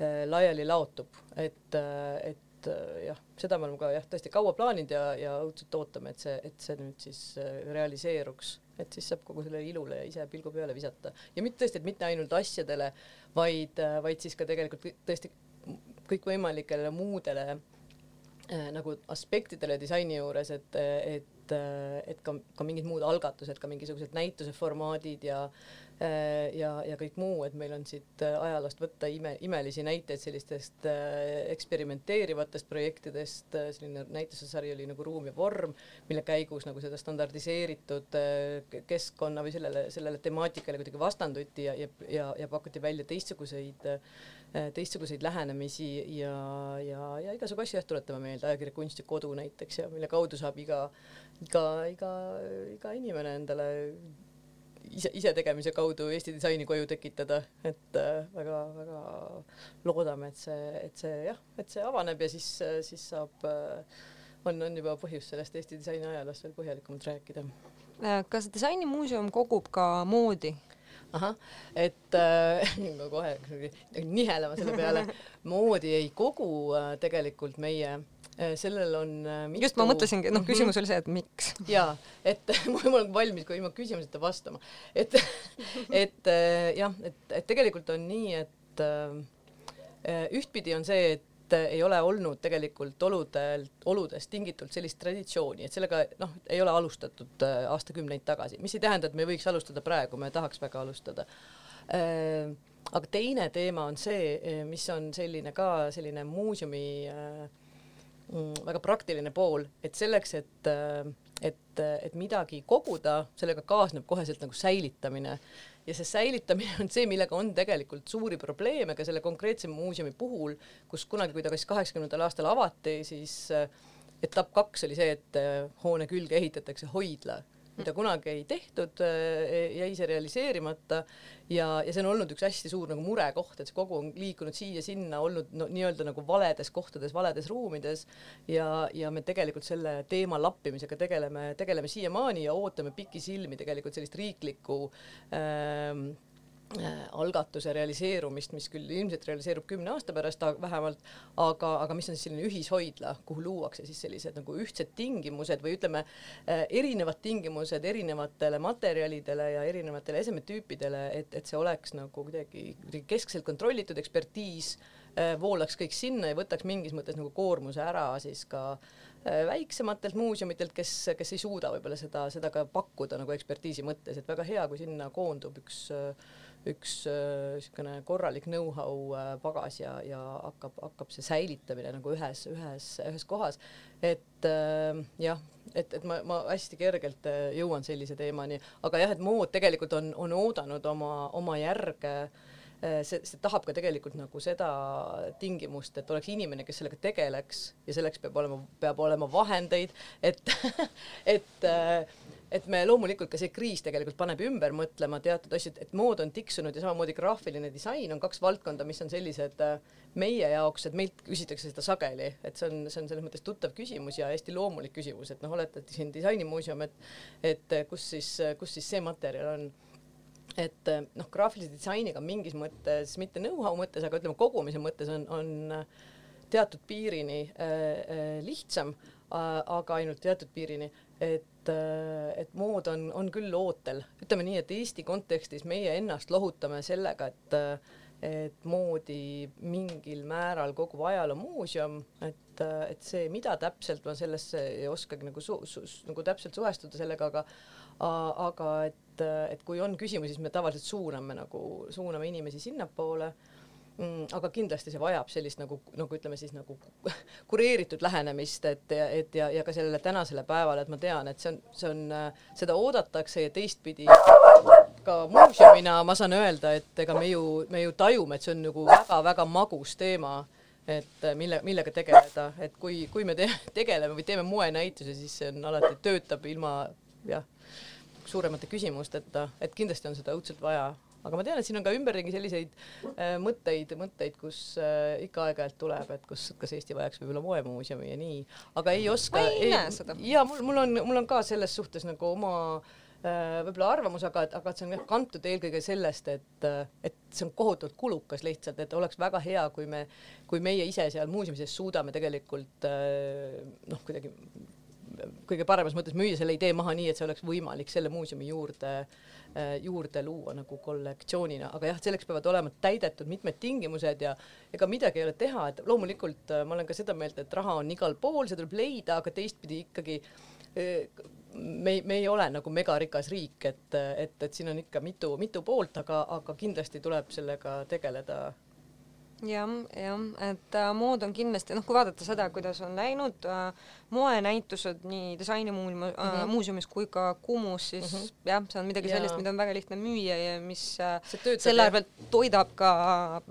laiali laotub, et, äh, et äh, jah, seda me oleme ka jah, tõesti kaua plaaninud ja, ja õudselt ootame, et see, et see nüüd siis äh, realiseeruks, et siis saab kogu sellele ilule ise pilgu peale visata. Ja mitte tõesti, et mitte ainult asjadele, vaid, äh, vaid siis ka tegelikult tõesti kõikvõimalikele muudele äh, nagu aspektidele disaini juures, et, et, et ka, ka mingid muud algatused, ka mingisugused näituse formaadid ja Äh, ja, ja kõik muu, et meil on siit äh, ajaloost võtta ime, imelisi näiteid sellistest äh, eksperimenteerivatest projektidest, selline näitusesari oli nagu Ruum ja vorm, mille käigus nagu seda standardiseeritud keskkonna või sellele, sellele temaatikale kuidagi vastanduti ja, ja, ja, ja pakuti välja teistsuguseid teistsuguseid lähenemisi ja, ja, ja igasugu asju jah, tuletame meelde, ajakirja Kunst ja Kodu näiteks ja mille kaudu saab iga, iga, iga, iga inimene endale ise, isetegemise kaudu Eesti disaini koju tekitada, et väga-väga äh, loodame, et see, et see jah, et see avaneb ja siis, siis saab, äh, on, on juba põhjust sellest Eesti disaini ajaloost veel põhjalikumalt rääkida. Äh, kas disainimuuseum kogub ka moodi? ahah, et äh, kohe nihelema selle peale, moodi ei kogu äh, tegelikult meie Äh, sellel on äh, mitu... just ma mõtlesingi, noh, küsimus oli see, et miks. jaa, et ma olen valmis ka ilma küsimuseta vastama, et et äh, jah, et, et tegelikult on nii, et ühtpidi on see, et ei ole olnud tegelikult oludelt, oludest tingitult sellist traditsiooni, et sellega noh, ei ole alustatud aastakümneid tagasi, mis ei tähenda, et me võiks alustada praegu, me tahaks väga alustada. aga teine teema on see, mis on selline ka selline muuseumi äh, väga praktiline pool, et selleks, et, äh, et, et midagi koguda, sellega kaasneb koheselt nagu säilitamine. Ja see säilitamine on see, millega on tegelikult suuri probleeme ka selle konkreetse muuseumi puhul, kus kunagi, kui ta kas kaheksakümnendal aastal avati, siis äh, etapp kaks oli see, et äh, hoone külge ehitatakse hoidla mida kunagi ei tehtud, äh, jäi see realiseerimata ja, ja see on olnud üks hästi suur nagu murekoht, et see kogu on liikunud siia-sinna, olnud no, nii-öelda nagu valedes kohtades, valedes ruumides ja, ja me tegelikult selle teema lappimisega tegeleme, tegeleme siiamaani ja ootame pikisilmi tegelikult sellist riiklikku ähm, Äh, algatuse realiseerumist, mis küll ilmselt realiseerub kümne aasta pärast vähemalt, aga, aga mis on siis selline ühishoidla, kuhu luuakse siis sellised nagu ühtsed tingimused või ütleme, äh, erinevad tingimused erinevatele materjalidele ja erinevatele esemetüüpidele, et, et see oleks nagu kuidagi, keskselt kontrollitud ekspertiis, äh, voolaks kõik sinna ja võtaks mingis mõttes nagu koormuse ära siis ka väiksematelt muuseumitelt, kes, kes ei suuda võib-olla seda, seda ka pakkuda nagu ekspertiisi mõttes, et väga hea, kui sinna koondub üks äh, üks niisugune äh, korralik know-how äh, pagas ja, ja hakkab, hakkab see säilitamine nagu ühes, ühes, ühes kohas. et äh, jah, et, et ma, ma hästi kergelt äh, jõuan sellise teemani, aga jah, et mood tegelikult on, on oodanud oma, oma järge. See, see tahab ka tegelikult nagu seda tingimust, et oleks inimene, kes sellega tegeleks ja selleks peab olema, peab olema vahendeid, et et et me loomulikult ka see kriis tegelikult paneb ümber mõtlema teatud asju, et mood on tiksunud ja samamoodi graafiline disain on kaks valdkonda, mis on sellised äh, meie jaoks, et meilt küsitakse seda sageli, et see on, see on selles mõttes tuttav küsimus ja hästi loomulik küsimus, et noh, olete siin disainimuuseum, et et kus siis, kus siis see materjal on. Et noh, graafilise disainiga mingis mõttes, mitte know-how mõttes, aga ütleme kogumise mõttes on, on teatud piirini äh, äh, lihtsam äh,, aga ainult teatud piirini, et et, äh, et mood on, on küll ootel, ütleme nii, et Eesti kontekstis meie ennast lohutame sellega, et et moodi mingil määral kogu ajaloomuuseum, et, et see, mida täpselt ma sellesse ei oskagi nagu su-, su-, nagu täpselt suhestuda sellega, aga aga et, et kui on küsimusi, siis me tavaliselt suuname nagu, suuname inimesi sinnapoole. mm, aga kindlasti see vajab sellist nagu, nagu ütleme siis nagu kureeritud lähenemist, et, et ja, ja ka sellele tänasele päevale, et ma tean, et see on, see on, seda oodatakse ja teistpidi ka muuseumina ma saan öelda, et ega me ju, me ju tajume, et see on nagu väga-väga magus teema et mille, millega tegeleda, et kui, kui me te tegeleme või teeme moenäituse, siis see on alati, töötab ilma jah, suuremate küsimusteta, et kindlasti on seda õudselt vaja. Aga ma tean, et siin on ka ümberringi selliseid äh, mõtteid, mõtteid, kus äh, ikka aeg-ajalt tuleb, et kus, kas Eesti vajaks võib-olla moemuuseumi ja nii, aga ei oska. ma ei, ei näe seda. ja mul, mul on, mul on ka selles suhtes nagu oma äh, võib-olla arvamus, aga, aga see on jah kantud eelkõige sellest, et, et see on kohutavalt kulukas lihtsalt, et oleks väga hea, kui me, kui meie ise seal muuseumis suudame tegelikult äh, noh, kuidagi kõige paremas mõttes müüa selle idee maha nii, et see oleks võimalik selle muuseumi juurde, äh, juurde luua nagu kollektsioonina, aga jah, selleks peavad olema täidetud mitmed tingimused ja ega midagi ei ole teha, et loomulikult äh, ma olen ka seda meelt, et raha on igal pool, see tuleb leida, aga teistpidi ikkagi äh, me me ei ole nagu megarikas riik, et, et, et siin on ikka mitu, mitu poolt, aga, aga kindlasti tuleb sellega tegeleda jah, jah, et äh, mood on kindlasti, noh, kui vaadata seda, kuidas on läinud äh, moenäitused nii disainimuuseumis mm -hmm. äh, muuseumis kui ka Kumus, siis mm -hmm. jah, see on midagi ja. sellist, mida on väga lihtne müüa ja mis äh, selle arvelt toidab ka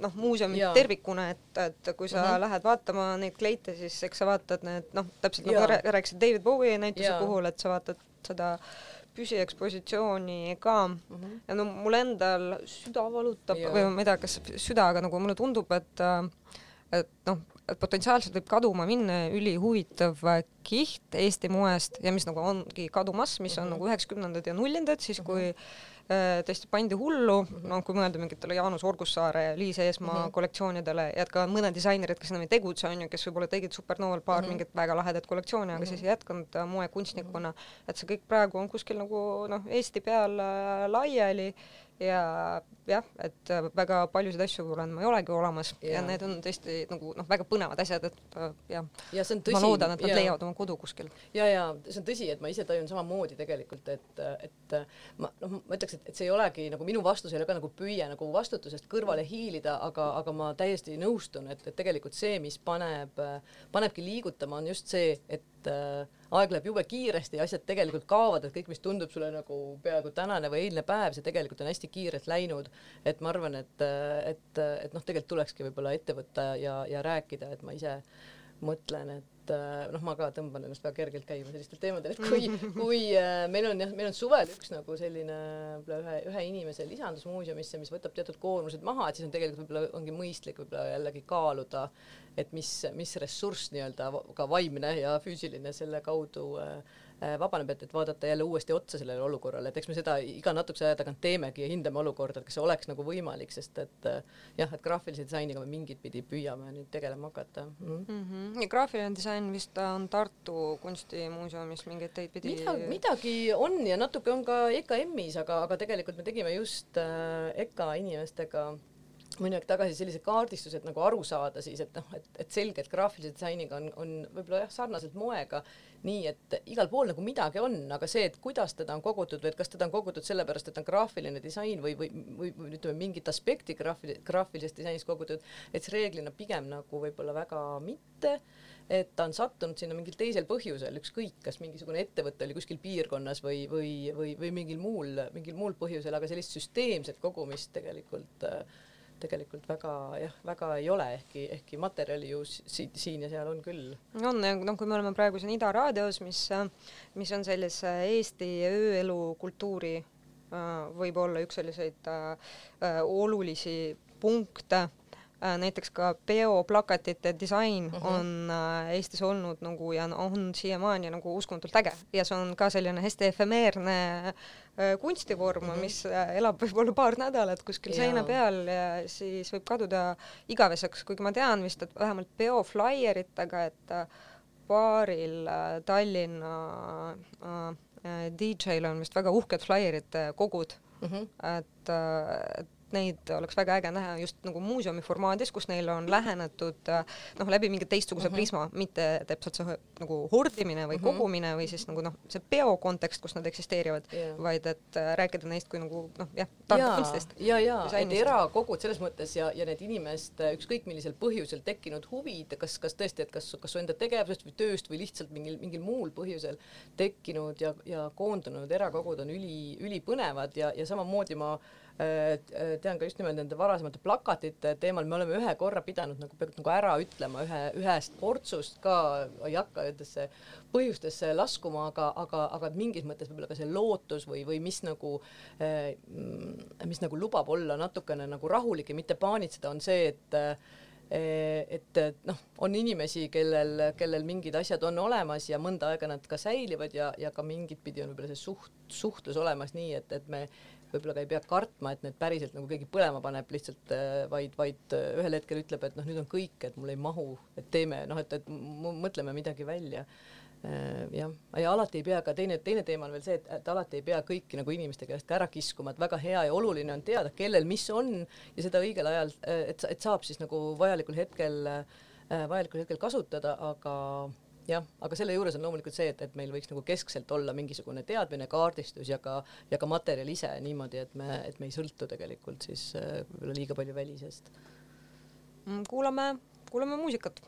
noh, muuseumi tervikuna, et, et kui sa mm -hmm. lähed vaatama neid kleite, siis eks sa vaatad need noh, täpselt nagu rääkisid David Bowie näituse ja. puhul, et sa vaatad seda äh, püsiekspositsiooni ka mm. -hmm. ja no mul endal süda valutab ja. või ma ei tea, kas süda, aga nagu mulle tundub, et et noh, et potentsiaalselt võib kaduma minna ülihuvitav kiht Eesti moest ja mis nagu ongi kadumas, mis on mm -hmm. nagu üheksakümnendad ja nullindad, siis kui mm -hmm tõesti pandi hullu, no kui mõelda mingitele Jaanus Orgussaare Liis Eesmaa mm -hmm. kollektsioonidele ja ka mõned disainerid, kes enam ei tegutse, on ju, kes võib-olla tegid Supernoval paar mm -hmm. mingit väga lahedat kollektsiooni, aga mm -hmm. siis ei jätkanud äh, moekunstnikuna, mhm. et see kõik praegu on kuskil nagu noh, Eesti peal äh, laiali ja jah, et äh, väga paljusid asju olen ma ei olegi olemas ja, ja need on tõesti nagu noh, väga põnevad asjad, et äh, jah ja, ma loodan, et nad ja. leiavad oma kodu kuskil. ja, ja see on tõsi, et ma ise tajun samamoodi tegelikult, et, et ma noh, ma ütleks, et, et see ei olegi nagu minu vastus ei ole ka nagu püüe nagu vastutusest kõrvale hiilida, aga, aga ma täiesti nõustun, et, et tegelikult see, mis paneb, panebki liigutama, on just see, et äh, aeg läheb jube kiiresti ja asjad tegelikult kaovad, et kõik, mis tundub sulle nagu peaaegu tänane või eilne päev, see tegelikult on hästi kiirelt läinud. et ma arvan, et, et, et noh, tegelikult tulekski võib-olla ette võtta ja, ja rääkida, et ma ise mõtlen, et et äh, noh, ma ka tõmban ennast väga kergelt käima sellistel teemadel, et kui, kui äh, meil on jah, meil on suvel üks nagu selline võib-olla ühe, ühe inimese lisandus muuseumisse, mis võtab teatud koormused maha, et siis on tegelikult võib-olla ongi mõistlik võib-olla jällegi kaaluda, et mis, mis ressurss nii-öelda ka vaimne ja füüsiline selle kaudu äh, Äh, vabaneb, et, et vaadata jälle uuesti otsa sellele olukorrale, et eks me seda iga natukese aja tagant teemegi ja hindame olukorda, et kas see oleks nagu võimalik, sest et äh, jah, et graafilise disainiga me mingit pidi püüame nüüd tegelema hakata mm. -hmm. Mm -hmm. ja graafiline disain vist on Tartu Kunstimuuseumis mingeid teid pidi midagi, midagi on ja natuke on ka EKM-is, aga, aga tegelikult me tegime just äh, EKA inimestega mõni aeg tagasi sellise kaardistuse, et nagu aru saada siis, et noh, et, et selgelt graafilise disainiga on, on võib-olla jah, sarnaselt moega nii et igal pool nagu midagi on, aga see, et kuidas teda on kogutud või et kas teda on kogutud sellepärast, et on graafiline disain või, või, või, ütleme, mingit aspekti graafil-, graafilisest disainist kogutud, et see reeglina pigem nagu võib-olla väga mitte, et ta on sattunud sinna mingil teisel põhjusel, ükskõik, kas mingisugune ettevõte oli kuskil piirkonnas või, või, või, või mingil muul, mingil muul põhjusel, aga sellist süsteemset kogumist tegelikult äh, tegelikult väga jah, väga ei ole, ehkki, ehkki materjali ju si siin ja seal on küll. on noh, kui me oleme praegu siin Ida raadios, mis, mis on sellise Eesti ööelu kultuuri äh, võib-olla üks selliseid äh, äh olulisi punkte Äh, näiteks ka peoplakatite disain mhm. -huh. on äh, Eestis olnud nagu ja on siiamaani nagu uskumatult äge ja see on ka selline hästi efemeerne äh, kunstivorm uh, -huh. mis elab võib-olla paar nädalat kuskil ja. seina peal ja siis võib kaduda igaveseks, kuigi ma tean vist, et vähemalt peoflaieritega, et paaril Tallinna DJ-l on vist väga uhked flaierite kogud uh, mhm. -huh. et, et neid oleks väga äge näha just nagu muuseumi formaadis, kus neile on lähenetud äh, noh, läbi mingi teistsuguse mm -hmm. prisma, mitte täpselt see nagu hordimine või mm -hmm. kogumine või siis nagu noh, see peo kontekst, kus nad eksisteerivad yeah., vaid et äh, rääkida neist kui nagu noh, jah, kunstist. ja, ja, ja, et erakogud selles mõttes ja, ja need inimeste ükskõik millisel põhjusel tekkinud huvid, kas, kas tõesti, et kas, kas su enda tegevusest või tööst või lihtsalt mingil, mingil muul põhjusel tekkinud ja, ja koondunud erakogud on üli, ülipõnevad ja, ja samamoodi ma äh, tean ka just nimelt nende varasemate plakatite teemal, me oleme ühe korra pidanud nagu, nagu ära ütlema ühe, ühest portsust ka, ei hakka nendesse põhjustesse laskuma, aga, aga, aga mingis mõttes võib-olla ka see lootus või, või mis nagu, äh, mis nagu lubab olla natukene nagu rahulik ja mitte paanitseda, on see, et et noh, on inimesi, kellel, kellel mingid asjad on olemas ja mõnda aega nad ka säilivad ja, ja ka mingit pidi on võib-olla see suht, suhtlus olemas nii, et, et me võib-olla ka ei pea kartma, et need päriselt nagu keegi põlema paneb lihtsalt, äh, vaid, vaid äh, ühel hetkel ütleb, et noh, nüüd on kõik, et mul ei mahu, et teeme noh, et, et mõtleme midagi välja. Äh, jah, ja alati ei pea ka teine, teine teema on veel see, et, et alati ei pea kõiki nagu inimeste käest ka ära kiskuma, et väga hea ja oluline on teada, kellel mis on ja seda õigel ajal, et, et saab siis nagu vajalikul hetkel, vajalikul hetkel kasutada, aga jah, aga selle juures on loomulikult see, et, et meil võiks nagu keskselt olla mingisugune teadmine, kaardistus ja ka, ja ka materjal ise niimoodi, et me, et me ei sõltu tegelikult siis äh, võib-olla liiga palju välisest. Mm, kuulame, kuulame muusikat.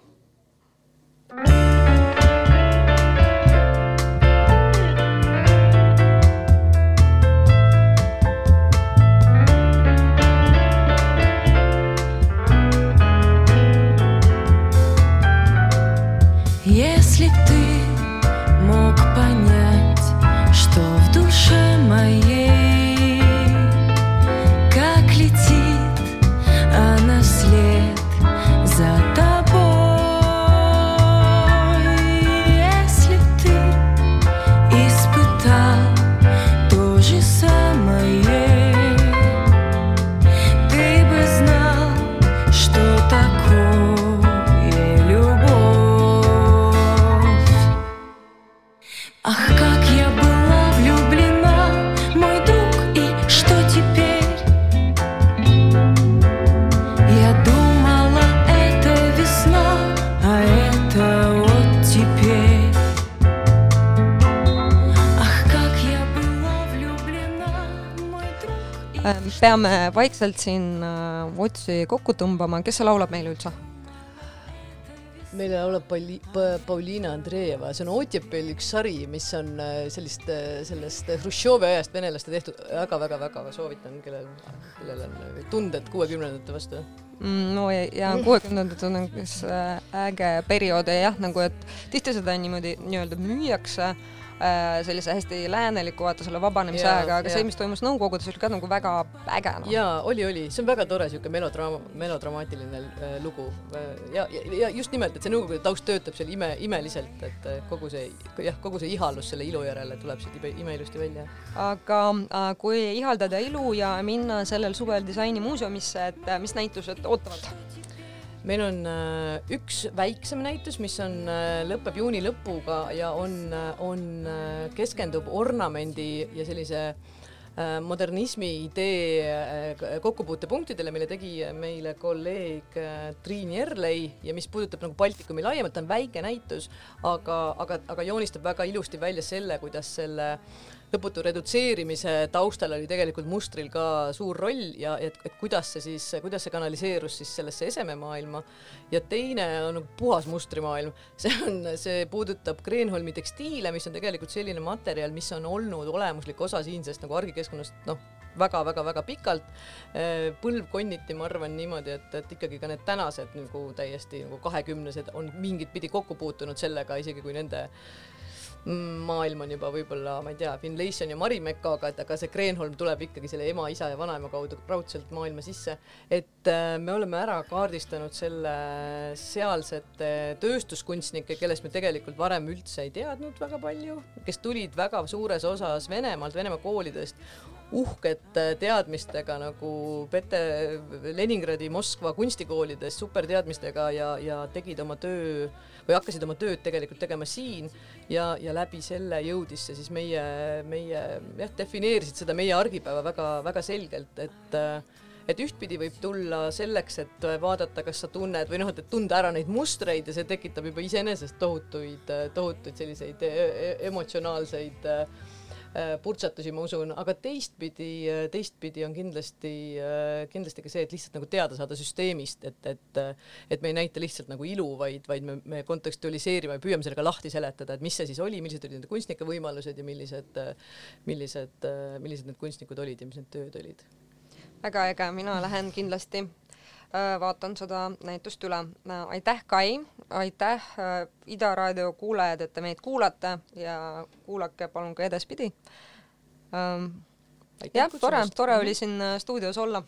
Peame vaikselt siin äh, otsi kokku tõmbama, kes laulab meile üldse? meile laulab Pauli-, Pauliina Andreeva, see on Otepel üks sari, mis on äh, sellist, äh, sellest Hruštšovi ajast venelaste tehtud. Väga,, väga-väga-väga soovitan, kellel, kellel on tunded kuuekümnendate vastu. Mm,. no ja, ja kuuekümnendad on üks äge periood. Ja jah, nagu et tihti seda niimoodi nii-öelda müüakse sellise hästi lääneliku vaata selle vabanemise ajaga, aga ja. see, mis toimus Nõukogudes, oli ka nagu väga äge no.. jaa, oli, oli, see on väga tore siuke melodraama, melodramaatiline äh, lugu ja, ja, ja just nimelt, et see Nõukogude taust töötab seal ime, imeliselt, et äh, kogu see jah, kogu see ihalus selle ilu järele tuleb siit imeilusti välja. aga äh, kui ihaldada ilu ja minna sellel suvel disainimuuseumisse, et äh, mis näitused ootavad? Meil on äh, üks väiksem näitus, mis on, äh, lõpeb juuni lõpuga ja on, äh, on, keskendub ornamendi ja sellise modernismi idee kokkupuutepunktidele, mille tegi meile kolleeg Triin Jerlei ja mis puudutab nagu Baltikumi laiemalt, on väike näitus, aga, aga, aga joonistab väga ilusti välja selle, kuidas selle äh, lõputu redutseerimise taustal oli tegelikult mustril ka suur roll ja et, et kuidas see siis, kuidas see kanaliseerus siis sellesse esememaailma. ja teine on puhas mustrimaailm, see on, see puudutab Kreenholmi tekstiile, mis on tegelikult selline materjal, mis on olnud olemuslik osa siinsest nagu argikeskkonnast, noh väga-väga-väga pikalt. põlvkonniti, ma arvan niimoodi, et, et ikkagi ka need tänased nagu täiesti nagu kahekümnesed on mingit pidi kokku puutunud sellega, isegi kui nende maailm on juba võib-olla, ma ei tea, Finlayson ja Marimekkaga, et aga see Kreenholm tuleb ikkagi selle ema, isa ja vanaema kaudu raudselt maailma sisse. et äh, me oleme ära kaardistanud selle sealsete tööstuskunstnike, kellest me tegelikult varem üldse ei teadnud väga palju, kes tulid väga suures osas Venemaalt, Venemaa koolidest uhkete teadmistega nagu Pete Leningradi, Moskva kunstikoolides superteadmistega ja, ja tegid oma töö või hakkasid oma tööd tegelikult tegema siin ja, ja läbi selle jõudis see siis meie, meie jah, defineerisid seda meie argipäeva väga-väga selgelt, et et ühtpidi võib tulla selleks, et vaadata, kas sa tunned või noh, et, tunda ära neid mustreid ja see tekitab juba iseenesest tohutuid, tohutuid selliseid e e emotsionaalseid äh, Äh, purtsatusi, ma usun, aga teistpidi, äh, teistpidi on kindlasti, äh, kindlasti ka see, et lihtsalt nagu teada saada süsteemist, et, et, et me ei näita lihtsalt nagu ilu, vaid, vaid me, me kontekstualiseerime, püüame selle ka lahti seletada, et mis see siis oli, millised olid nende kunstnike võimalused ja millised, millised, millised need kunstnikud olid ja mis need tööd olid. väga äge, mina lähen kindlasti Äh, vaatan seda näitust üle. Äh, aitäh, Kai, aitäh äh, Ida raadio kuulajad, et te meid kuulate ja kuulake palun ka edaspidi. Ähm, jah, tore, tore oli siin stuudios olla